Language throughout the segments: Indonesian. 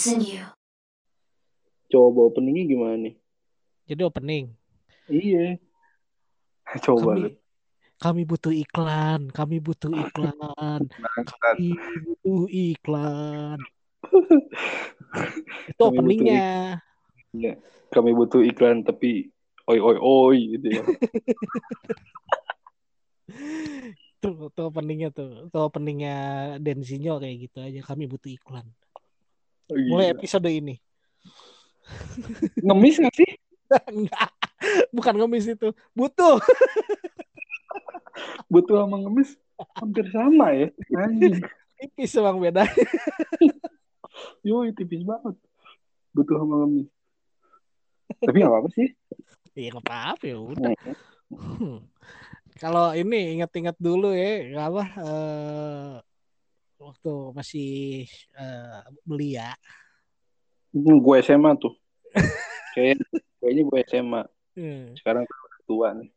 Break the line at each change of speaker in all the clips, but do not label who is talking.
continue.
Coba openingnya gimana nih?
Jadi opening.
Iya. Coba
Kami kami butuh iklan, kami butuh iklan,
Bangsat.
kami butuh iklan. Itu
Kami
openingnya.
Iya. Kami butuh iklan tapi oi oi oi gitu ya.
Tuh, tuh openingnya tuh. Tuh openingnya Denzinho kayak gitu aja. Kami butuh iklan.
Oh.
Mulai episode ini.
Ngemis gak sih?
Enggak. Bukan ngemis itu. Butuh.
Butuh sama ngemis hampir sama ya. Anjing.
Tipis emang beda.
Yoi tipis banget. Butuh sama ngemis. Tapi gak apa-apa sih.
Iya nggak apa-apa ya udah.
Hmm.
Hmm. Kalau ini ingat-ingat dulu ya, apa eh, waktu masih eh, belia,
Hmm, Gue SMA tuh. Kayak, kayaknya gue SMA.
eh,
Sekarang tua nih.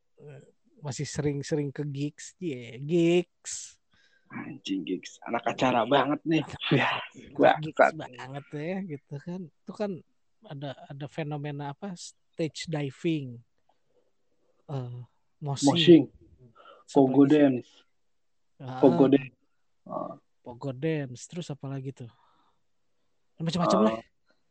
masih sering-sering ke gigs, ya gigs,
Anjing gigs. Anak acara banget nih. Ya,
gigs
bangsat.
banget ya, gitu kan. Itu kan ada ada fenomena apa stage diving, eh moshing,
Moshing. Pogo
lagi sih.
dance. Pogo dance. Ah,
pogo dance, terus apa lagi tuh? Macam-macam
Ah.
lah.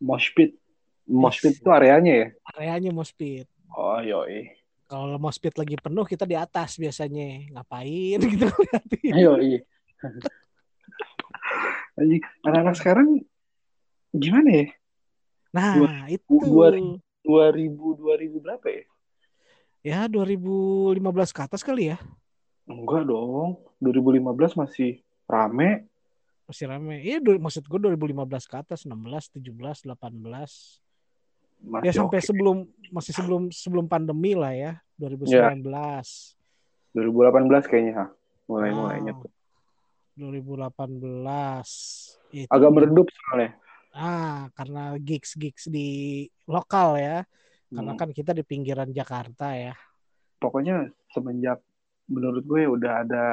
mosh pit. Mosh pit itu areanya ya?
Areanya moshpit.
Oh yoi.
Kalau moshpit lagi penuh kita di atas biasanya ngapain gitu.
Yoi. Anjing, anak-anak sekarang gimana ya?
Nah itu
dua ribu. 2000 2000 berapa ya?
ya 2015 ke atas kali ya
Enggak dong. 2015 masih rame.
masih rame. Iya maksud gue 2015 ke atas 16, 17, 18
Masih
ya sampai
oke.
sebelum masih sebelum sebelum pandemi lah ya 2019
2018 kayaknya. ha. Mulai-mulainya
Ah,
tuh.
2018 itu
Agak meredup soalnya.
ah karena gigs gigs di lokal ya karena
Hmm.
kan kita di pinggiran Jakarta ya
Pokoknya semenjak menurut gue udah ada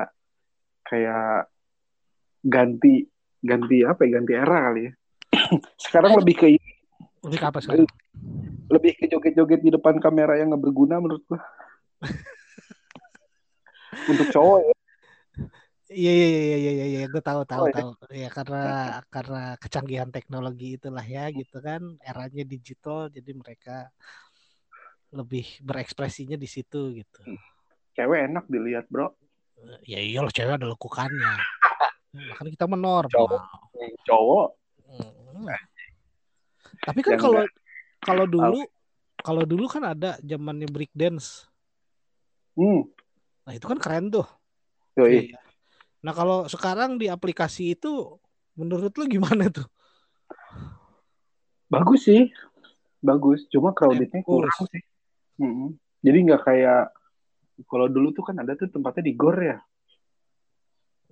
kayak ganti ganti apa ya? Ganti era kali ya. Sekarang lebih ke
lebih ke apa sekarang
lebih ke joget-joget di depan kamera yang nggak berguna menurut gue. Untuk cowok ya.
Iya iya iya iya iya iya gue tahu tahu
Oh, ya.
tahu ya karena karena kecanggihan teknologi itulah ya gitu kan eranya digital jadi mereka lebih berekspresinya di situ gitu
Cewek enak dilihat, Bro.
ya iyalah cewek ada lekukannya makanya kita menormal
Cowok. Cowok
Hmm. tapi kan kalau kalau dulu kalau dulu kan ada zamannya break dance
hmm,
nah itu kan keren tuh
yoi.
Iya. nah kalau sekarang di aplikasi itu menurut lu gimana tuh
Bagus sih. Bagus, cuma crowdednya kurang sih. Mm-mm. Jadi nggak kayak kalau dulu tuh kan ada tuh tempatnya di gor ya.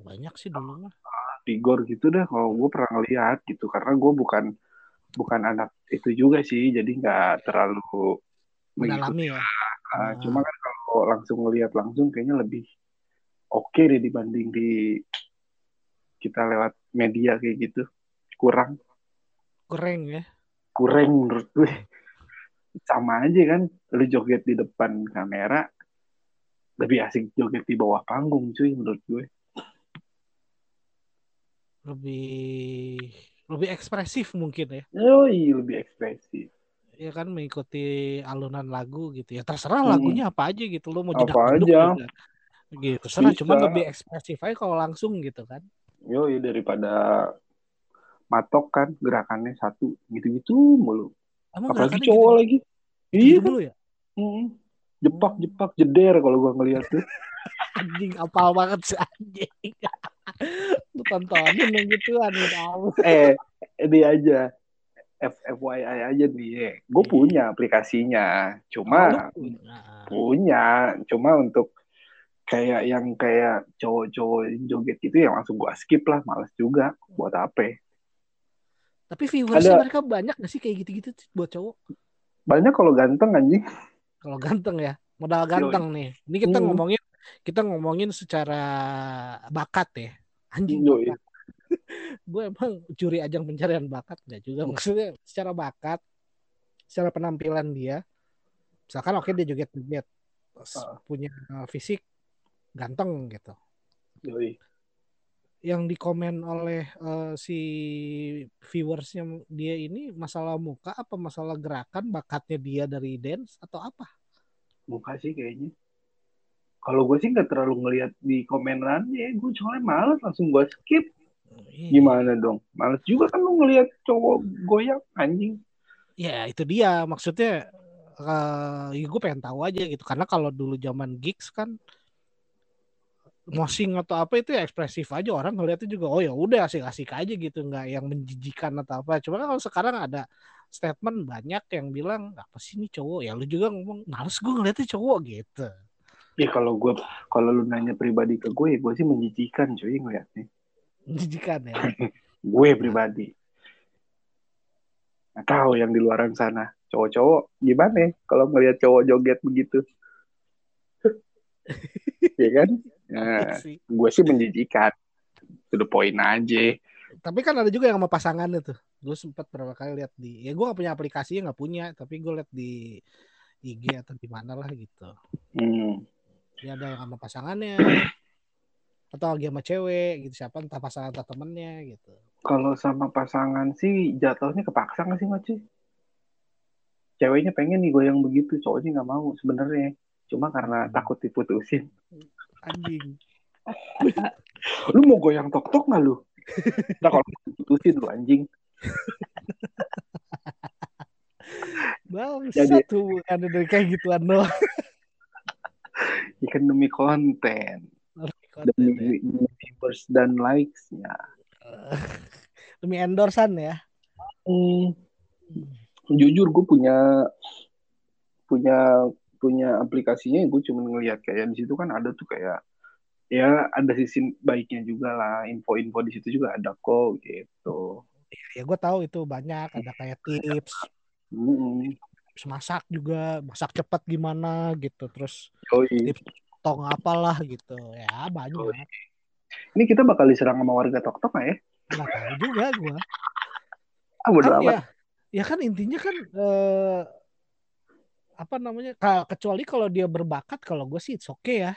Banyak sih dulu mah.
Di gor gitu dah kalau gue pernah ngeliat gitu. Karena gue bukan bukan anak itu juga sih, jadi nggak terlalu mengikuti.
ya?
Ah, Cuma kan kalau langsung ngeliat langsung kayaknya lebih oke deh dibanding di kita lewat media kayak gitu. Kurang.
Keren ya?
Kurang menurut gue. Sama aja kan lu joget di depan kamera lebih asik joget di bawah panggung cuy menurut gue
lebih lebih ekspresif mungkin ya.
Yoi, lebih ekspresif.
Ya kan mengikuti alunan lagu gitu ya. Terserah
Hmm.
lagunya apa aja gitu. Lo mau
Apa
jedak jeduk
aja.
juga gitu terserah.
Bisa.
cuman lebih ekspresif aja kalau langsung gitu kan.
Yoi, daripada matok kan gerakannya satu gitu-gitu mulu.
Emang
apalagi cowok
gitu,
lagi.
Gitu
iya
dulu ya?
Mm. jepak jepak jeder kalau gua ngeliat tuh.
Anjing apal banget sih anjing lu tontonin yang gituan ya
eh ini aja. F FYI aja nih. Gue
Iya.
punya aplikasinya. Cuma
Nah,
punya. cuma untuk kayak yang kayak cowok-cowok joget gitu ya langsung gua skip lah. Males juga. Buat apa?
Tapi viewersnya
Ada-
mereka banyak gak sih kayak gitu-gitu buat cowok?
Banyak kalau ganteng anjing.
Kalau ganteng ya. Modal ganteng nih. Ini kita
Hmm.
ngomongin kita ngomongin secara bakat ya anjing bakat. gue emang curi ajang pencarian bakat nggak juga maksudnya secara bakat secara penampilan dia misalkan oke dia joget-joget
Ah.
punya fisik ganteng gitu
Yoi.
yang dikomen oleh eh, si viewersnya dia ini masalah muka apa masalah gerakan bakatnya dia dari dance atau apa
muka sih kayaknya kalau gue sih nggak terlalu ngelihat di komenannya gue soalnya males langsung gue skip.
Iya.
gimana dong? Males juga kan lu ngelihat cowok goyang anjing.
Ya itu dia. Maksudnya eh ya gue pengen tahu aja gitu. Karena kalau dulu zaman gigs kan mosing atau apa itu ya ekspresif aja. Orang ngeliatnya juga oh ya udah asik-asik aja gitu. Nggak yang menjijikan atau apa. Cuma kan kalau sekarang ada statement banyak yang bilang apa sih ini cowok? Ya lu juga ngomong males gue ngeliatnya cowok gitu
ya kalau gue kalau lu nanya pribadi ke gue gue sih menjijikan cuy ngeliatnya.
Menjijikan ya?
Gue pribadi. Nggak tahu yang di luaran sana. Cowok-cowok gimana ya kalau ngelihat cowok joget begitu? Ya kan? Nah,
sih.
gue sih menjijikan. To the point aja.
Tapi kan ada juga yang sama pasangannya tuh. Gue sempat berapa kali lihat di ya gue gak punya aplikasinya nggak punya tapi gue lihat di IG atau di mana lah gitu.
Hmm.
Dia ada yang sama pasangannya. Atau lagi sama cewek gitu siapa entah pasangan atau temennya gitu.
Kalau sama pasangan sih jatuhnya kepaksa nggak sih Ngoci? ceweknya pengen nih goyang begitu cowoknya nggak mau sebenarnya. Cuma karena takut diputusin.
Anjing.
Lu mau goyang tok tok nggak lu? Nah kalau diputusin lu anjing.
Bang
Jadi-
satu ada dari kayak gituan doang
ya kan demi konten
Konten ya.
demi, demi viewers dan likes-nya
demi endorsan ya.
Hmm. Jujur gue punya punya punya aplikasinya gue cuma ngelihat kayak di situ kan ada tuh kayak ya ada sisi baiknya juga lah. Info-info di situ juga ada kok gitu.
ya gue tahu itu banyak. Ada kayak tips. Tips masak juga masak cepat gimana gitu terus
Yoi.
tong apalah gitu ya banyak
Ini kita bakal diserang sama warga tok tok ya?
nggak tahu juga gue
Ah
kan
amat.
ya ya kan intinya kan eh, apa namanya kecuali kalau dia berbakat kalau gue sih it's okay ya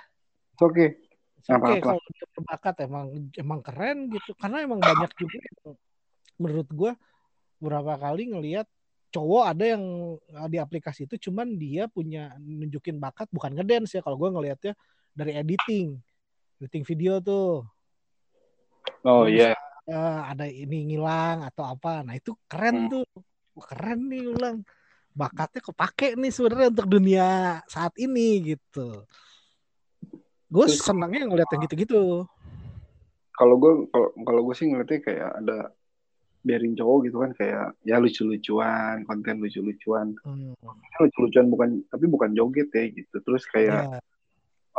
Oke.
It's okay
Apa-apa.
kalau dia berbakat emang emang keren gitu karena emang banyak juga menurut gue beberapa kali ngelihat cowok ada yang eh, di aplikasi itu cuman dia punya nunjukin bakat bukan ngedance ya kalau gue ngelihatnya dari editing editing video tuh
Oh iya.
eh, ada ini ngilang atau apa. Nah itu keren
Hmm.
tuh, Wah, keren nih ulang. Bakatnya kepake nih sebenarnya untuk dunia saat ini gitu. Gue senangnya ngeliat yang gitu-gitu.
Kalau gue kalau kalau gue sih ngeliatnya kayak ada biarin cowok gitu kan kayak ya lucu-lucuan, konten lucu-lucuan.
Hmm,
Lucu-lucuan bukan tapi bukan joget ya gitu. Terus kayak
ya,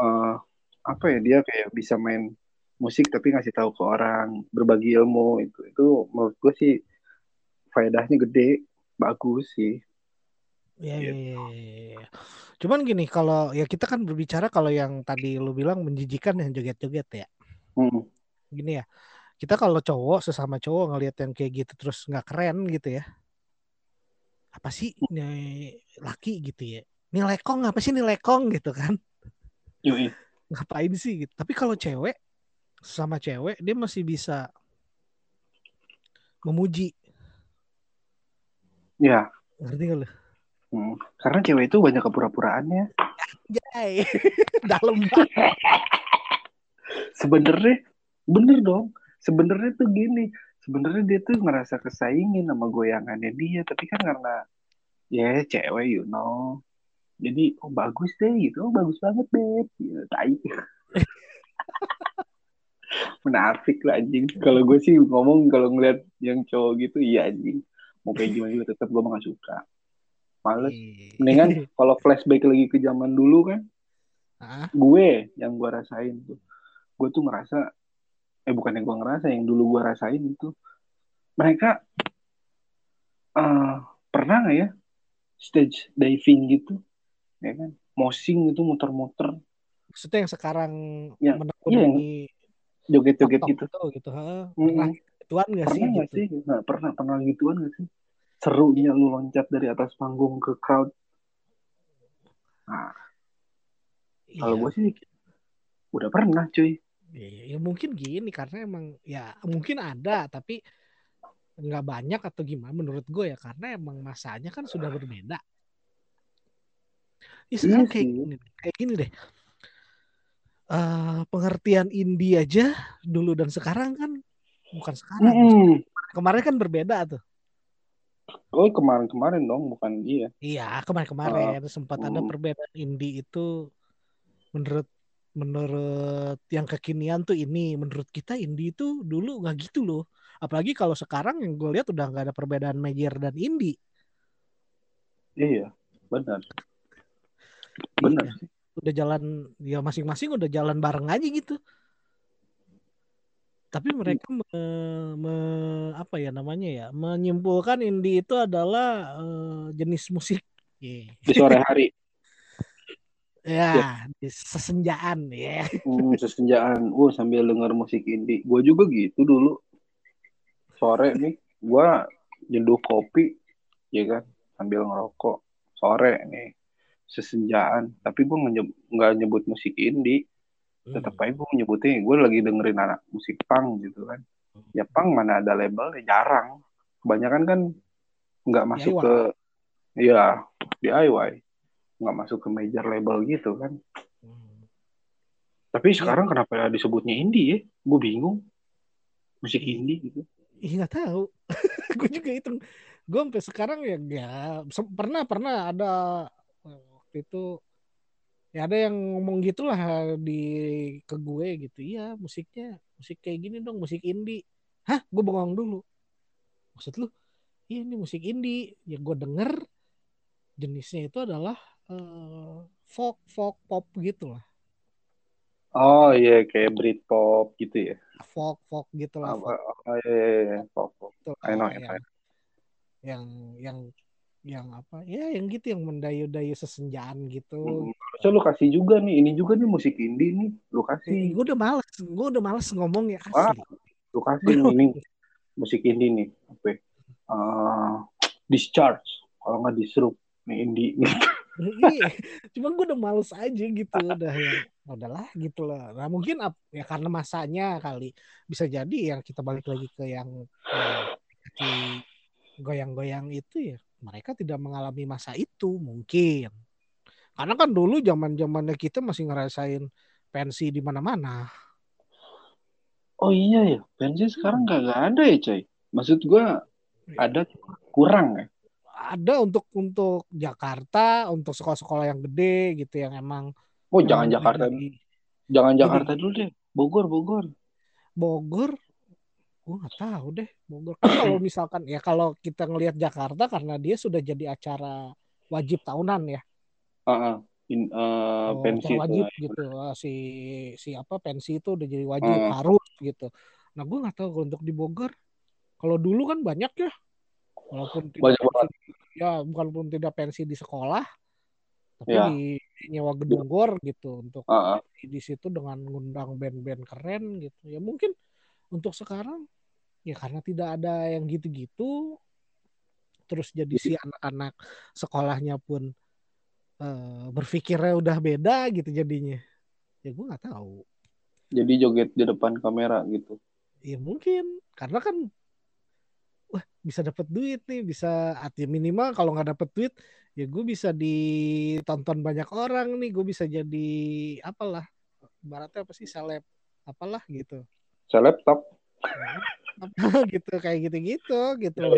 eh apa ya dia kayak bisa main musik tapi ngasih tahu ke orang berbagi ilmu itu itu menurut gue sih faedahnya gede bagus sih
ya,
Iya.
ya, ya, ya, ya. Cuman gini, kalau ya kita kan berbicara kalau yang tadi lu bilang menjijikan yang joget-joget ya.
Hmm.
Gini ya, kita kalau cowok sesama cowok ngelihat yang kayak gitu terus nggak keren gitu ya. Apa sih nih laki gitu ya? Ini lekong apa sih ini lekong gitu kan?
Yoi.
ngapain sih gitu. Tapi kalau cewek sama cewek dia masih bisa memuji.
ya
Ngerti gak lu?
hmm. karena cewek itu banyak kepura-puraannya
Jai. Dalam banget.
sebenarnya bener dong sebenarnya tuh gini sebenarnya dia tuh ngerasa kesaingin sama goyangannya dia tapi kan karena ya cewek you know. Jadi oh bagus deh gitu. Oh bagus banget beb. Ya, tai. Menafik lah anjing. Kalau gue sih ngomong kalau ngeliat yang cowok gitu iya anjing. Mau kayak gimana juga tetap gue mah gak suka. Males. Mendingan kalau flashback lagi ke zaman dulu kan
Ah,
gue yang gue rasain tuh. Gue tuh ngerasa eh bukan yang gue ngerasa yang dulu gue rasain itu. Mereka eh pernah nggak ya stage diving gitu? Ya kan? Mosing itu muter-muter.
Maksudnya yang sekarang
Yang-
menekuni
iya, joget-joget gitu.
itu gitu. ha. Pernah, gituan gak
pernah
sih
nggak
gitu?
sih? Nggak pernah pernah gituan nggak sih? Serunya lu loncat dari atas panggung ke crowd. Nah. Kalau
Iya.
gue sih udah pernah cuy
Ya, ya mungkin gini karena emang ya mungkin ada tapi nggak banyak atau gimana menurut gue ya karena emang masanya kan sudah berbeda. Ya sekarang
Iya
kayak
sih.
gini, kayak gini deh. Eh, pengertian indie aja dulu dan sekarang kan bukan sekarang.
Mm-mm.
Kemarin kan berbeda tuh.
oh kemarin-kemarin dong bukan iya
Iya, kemarin-kemarin sempat ada
hmm.
perbedaan indie itu menurut menurut yang kekinian tuh ini, menurut kita indie itu dulu nggak gitu loh. Apalagi kalau sekarang yang gue lihat udah nggak ada perbedaan major dan indie.
iya benar benar
Iya, udah jalan ya masing-masing udah jalan bareng aja gitu. Tapi mereka me- me- apa ya namanya ya menyimpulkan indie itu adalah eh, jenis musik. Iya.
di sore hari
Ya, di sesenjaan ya.
hmm, sesenjaan. Uh sambil denger musik indie. Gue juga gitu dulu. Sore nih gue nyeduh kopi ya kan sambil ngerokok. Sore nih sesenjaan. Tapi gue nggak nyebut musik indie. Tetap aja gue nyebutnya gue lagi dengerin anak musik punk gitu kan. Ya punk mana ada labelnya jarang. Kebanyakan kan nggak masuk
DIY.
ke ya DIY nggak masuk ke major label gitu kan
Hmm.
tapi
Iya.
sekarang kenapa disebutnya indie ya gue bingung musik
Iya.
indie gitu
Ih nggak tahu. gue juga hitung. Gue sampai sekarang ya, ya pernah pernah ada waktu itu ya ada yang ngomong gitulah di ke gue gitu. Iya musiknya musik kayak gini dong musik indie. Hah? Gue bengong dulu. Maksud lu? Iya ini musik indie. Ya gue denger jenisnya itu adalah eh, folk folk pop gitu lah.
oh iya kayak Britpop gitu ya
Folk folk gitu lah.
oh,
folk
oh, iya, iya, iya. Pop, pop.
gitu
I know,
lah,
I know.
yang, yang yang yang apa ya yang gitu yang mendayu-dayu sesenjaan gitu
Hmm, harusnya lu kasih juga nih ini juga nih musik indie nih lu kasih
gue udah males gue udah males ngomong ya
Ah,
asli
lu kasih nih ini musik indie nih apa ya? Eh, discharge kalau nggak disrupt nih indie
cuma gue udah males aja gitu udah ya udahlah gitu lah. Nah mungkin ya karena masanya kali bisa jadi yang kita balik lagi ke yang eh, goyang-goyang itu ya mereka tidak mengalami masa itu mungkin. Karena kan dulu zaman zamannya kita masih ngerasain pensi di mana-mana.
Oh iya ya bensin sekarang kagak ada ya coy maksud gua ada kurang ya
ada untuk untuk Jakarta untuk sekolah-sekolah yang gede gitu yang emang
oh jangan
emang
Jakarta
di
jangan Jakarta dulu deh. Bogor Bogor.
Bogor? Gue nggak tahu deh Bogor. Kan kalau misalkan ya kalau kita ngelihat Jakarta karena dia sudah jadi acara wajib tahunan ya.
Heeh. In, eh,
Oh,
pensi
acara
itu
wajib gitu. Ah, si si apa pensi itu udah jadi wajib
Hmm.
harus gitu. Nah gue nggak tahu kalau untuk di Bogor. Kalau dulu kan banyak ya. Walaupun
Banyak banget.
Ya walaupun tidak pensi di sekolah tapi
Ya.
di, nyewa gedung gor gitu untuk
Heeh.
di situ dengan ngundang band-band keren gitu. Ya mungkin untuk sekarang ya karena tidak ada yang gitu-gitu terus jadi si anak-anak sekolahnya pun eh, berpikirnya udah beda gitu jadinya. Ya gue nggak tahu.
Jadi joget di depan kamera gitu.
Ya mungkin. Karena kan wah bisa dapat duit nih bisa arti minimal kalau nggak dapat duit ya gue bisa ditonton banyak orang nih gue bisa jadi apalah baratnya apa sih seleb apalah gitu.
Laptop
apa gitu kayak gitu-gitu gitu. Loh.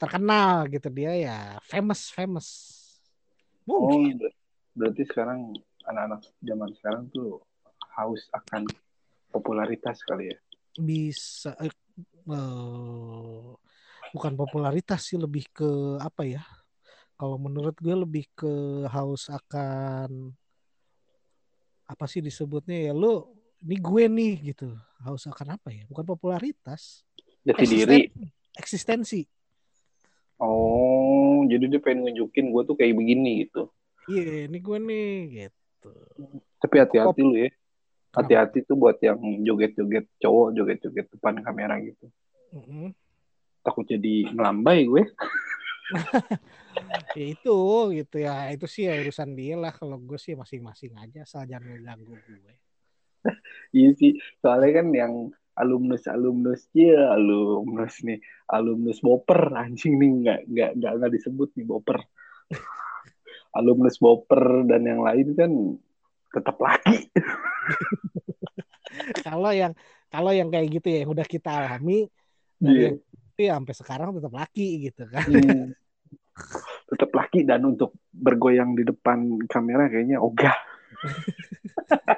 terkenal gitu dia ya famous famous.
Oh
mungkin.
ber- berarti sekarang anak-anak zaman sekarang tuh haus akan popularitas kali ya?
Bisa eh, eh, bukan popularitas sih lebih ke apa ya kalau menurut gue lebih ke haus akan apa sih disebutnya ya lu ini gue nih gitu haus akan apa ya bukan popularitas.
Jati diri.
Eksistensi.
Oh jadi dia pengen nunjukin gue tuh kayak begini gitu.
Iya ini gue nih gitu.
Tapi hati-hati lu ya. Hati-hati tuh buat yang joget-joget cowok joget-joget depan kamera gitu.
Mm-mm.
Takut jadi melambai gue.
Ya itu gitu ya. Itu sih ya urusan dia lah. Kalau gue sih masing-masing aja asal jangan ngeganggu gue.
Iya sih. Soalnya kan yang alumnus alumnus ya alumnus nih. Alumnus boper anjing nih. Nggak nggak nggak nggak disebut nih boper. Alumnus boper dan yang lain kan tetap laki.
Kalau yang kalau yang kayak gitu ya udah kita alami
Iya.
Ya sampai sekarang tetap laki gitu kan
Hmm. tetap laki dan untuk bergoyang di depan kamera kayaknya ogah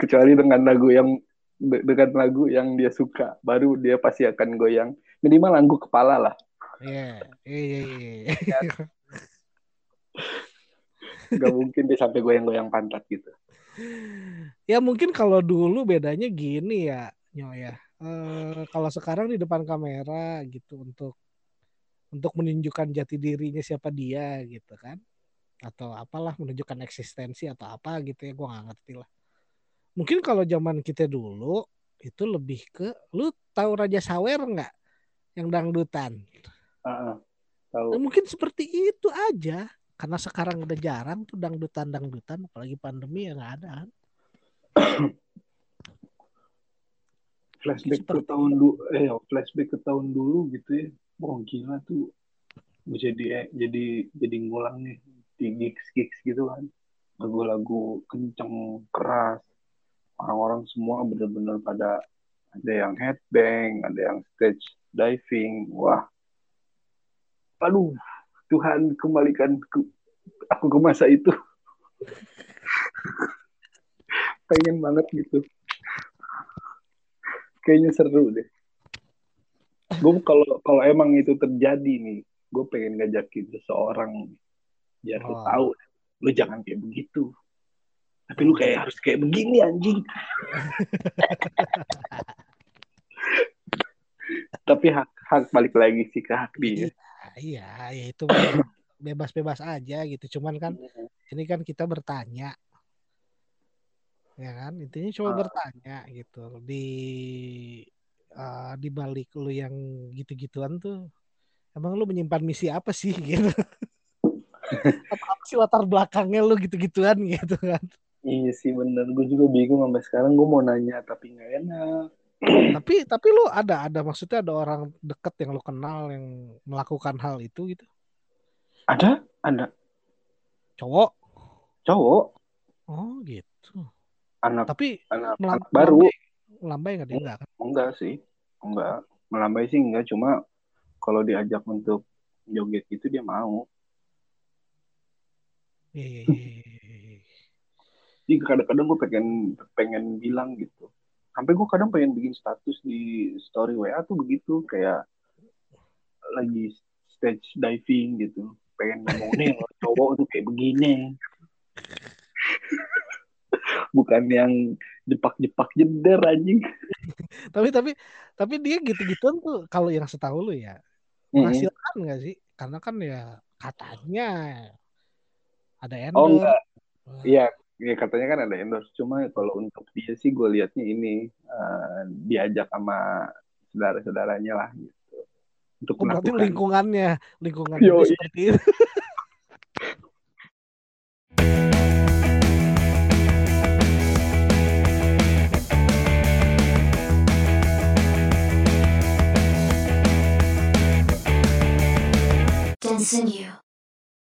kecuali dengan lagu yang de- dengan lagu yang dia suka baru dia pasti akan goyang minimal angguk kepala lah
Iya, iya, iya, iya.
nggak mungkin dia sampai goyang-goyang pantat gitu
Ya mungkin kalau dulu bedanya gini ya, Nyo ya. Eh, kalau sekarang di depan kamera gitu untuk untuk menunjukkan jati dirinya siapa dia gitu kan, atau apalah menunjukkan eksistensi atau apa gitu ya, gua nggak ngerti lah. Mungkin kalau zaman kita dulu itu lebih ke, lu tahu Raja Sawer nggak yang dangdutan?
Ah.
Nah,
tahu
mungkin seperti itu aja. Karena sekarang udah jarang tuh dangdutan-dangdutan, apalagi pandemi ya nggak ada kan.
flashback ke tahun dulu eh ya, flashback ke tahun dulu gitu ya. Wah gila tuh. Jadi eh, jadi jadi ngulang nih di gigs gigs gitu kan. Lagu-lagu kenceng keras. Orang-orang semua bener-bener pada ada yang headbang ada yang stage diving. Wah. Aduh Tuhan kembalikan ke, aku ke masa itu. Pengen banget gitu kayaknya seru deh. Gue kalau kalau emang itu terjadi nih gue pengen ngajakin seseorang biar lu
Oh.
tahu lu jangan kayak begitu. Tapi lu kayak harus kayak begini anjing. Tapi hak hak balik lagi sih ke hak dia.
Iya, ya itu bebas-bebas aja gitu. Cuman kan ini kan kita bertanya, ya kan? Intinya cuma
Ah.
bertanya gitu. Di eh, di balik lu yang gitu-gituan tuh, emang lu menyimpan misi apa sih gitu? apa, apa sih latar belakangnya lu gitu-gituan gitu kan?
iya sih bener gue juga bingung sampai sekarang gue mau nanya tapi nggak enak
Tapi tapi lu ada ada maksudnya ada orang deket yang lu kenal yang melakukan hal itu gitu?
ada ada
Cowok?
cowok
Oh gitu.
Anak
Tapi
anak,
melam-
anak baru.
melambai, melambai nggak dia? Enggak kan?
enggak sih. Enggak. Melambai sih enggak. Cuma kalau diajak untuk joget itu dia mau.
Iya, iya, iya, iya, iya.
kadang-kadang gue pengen pengen bilang gitu. Sampai gue kadang pengen bikin status di story WA tuh begitu. Kayak lagi stage diving gitu. Pengen ngomong nih cowok tuh kayak begini bukan yang jepak-jepak jeder anjing
Tapi tapi tapi dia gitu-gituan tuh kalau yang setahu lu ya menghasilkan nggak sih? Karena kan ya katanya ada
oh
endorse.
enggak
Wah,
Iya, ya katanya kan ada endorse. Cuma kalau untuk dia sih gue liatnya ini eh, diajak sama saudara-saudaranya lah gitu. Untuk
Oh, berarti lingkungannya lingkungan
Yoi.
dia seperti itu.
Continue.